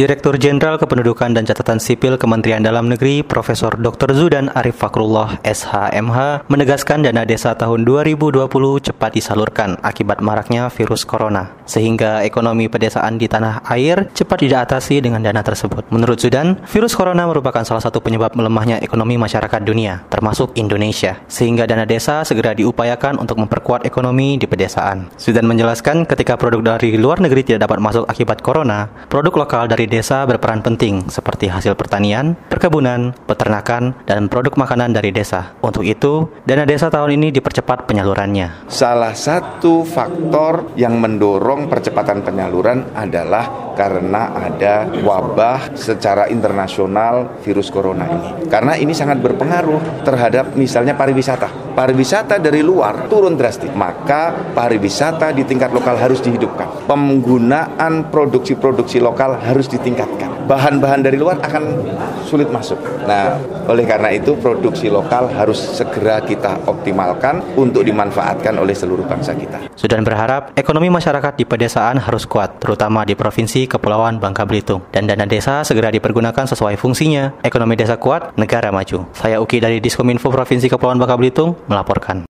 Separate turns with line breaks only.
Direktur Jenderal Kependudukan dan Catatan Sipil Kementerian Dalam Negeri Profesor Dr. Zudan Arif Fakrullah SHMH menegaskan dana desa tahun 2020 cepat disalurkan akibat maraknya virus corona sehingga ekonomi pedesaan di tanah air cepat diatasi dengan dana tersebut. Menurut Zudan, virus corona merupakan salah satu penyebab melemahnya ekonomi masyarakat dunia termasuk Indonesia sehingga dana desa segera diupayakan untuk memperkuat ekonomi di pedesaan. Zudan menjelaskan ketika produk dari luar negeri tidak dapat masuk akibat corona, produk lokal dari dari desa berperan penting seperti hasil pertanian, perkebunan, peternakan, dan produk makanan dari desa. Untuk itu, dana desa tahun ini dipercepat penyalurannya.
Salah satu faktor yang mendorong percepatan penyaluran adalah karena ada wabah secara internasional virus corona ini. Karena ini sangat berpengaruh terhadap misalnya pariwisata. Pariwisata dari luar turun drastis, maka pariwisata di tingkat lokal harus dihidupkan. Penggunaan produksi-produksi lokal harus ditingkatkan. Bahan-bahan dari luar akan sulit masuk. Nah, oleh karena itu produksi lokal harus segera kita optimalkan untuk dimanfaatkan oleh seluruh bangsa kita.
Sudan berharap ekonomi masyarakat di pedesaan harus kuat, terutama di Provinsi Kepulauan Bangka Belitung. Dan dana desa segera dipergunakan sesuai fungsinya. Ekonomi desa kuat, negara maju. Saya Uki dari Diskominfo Provinsi Kepulauan Bangka Belitung melaporkan.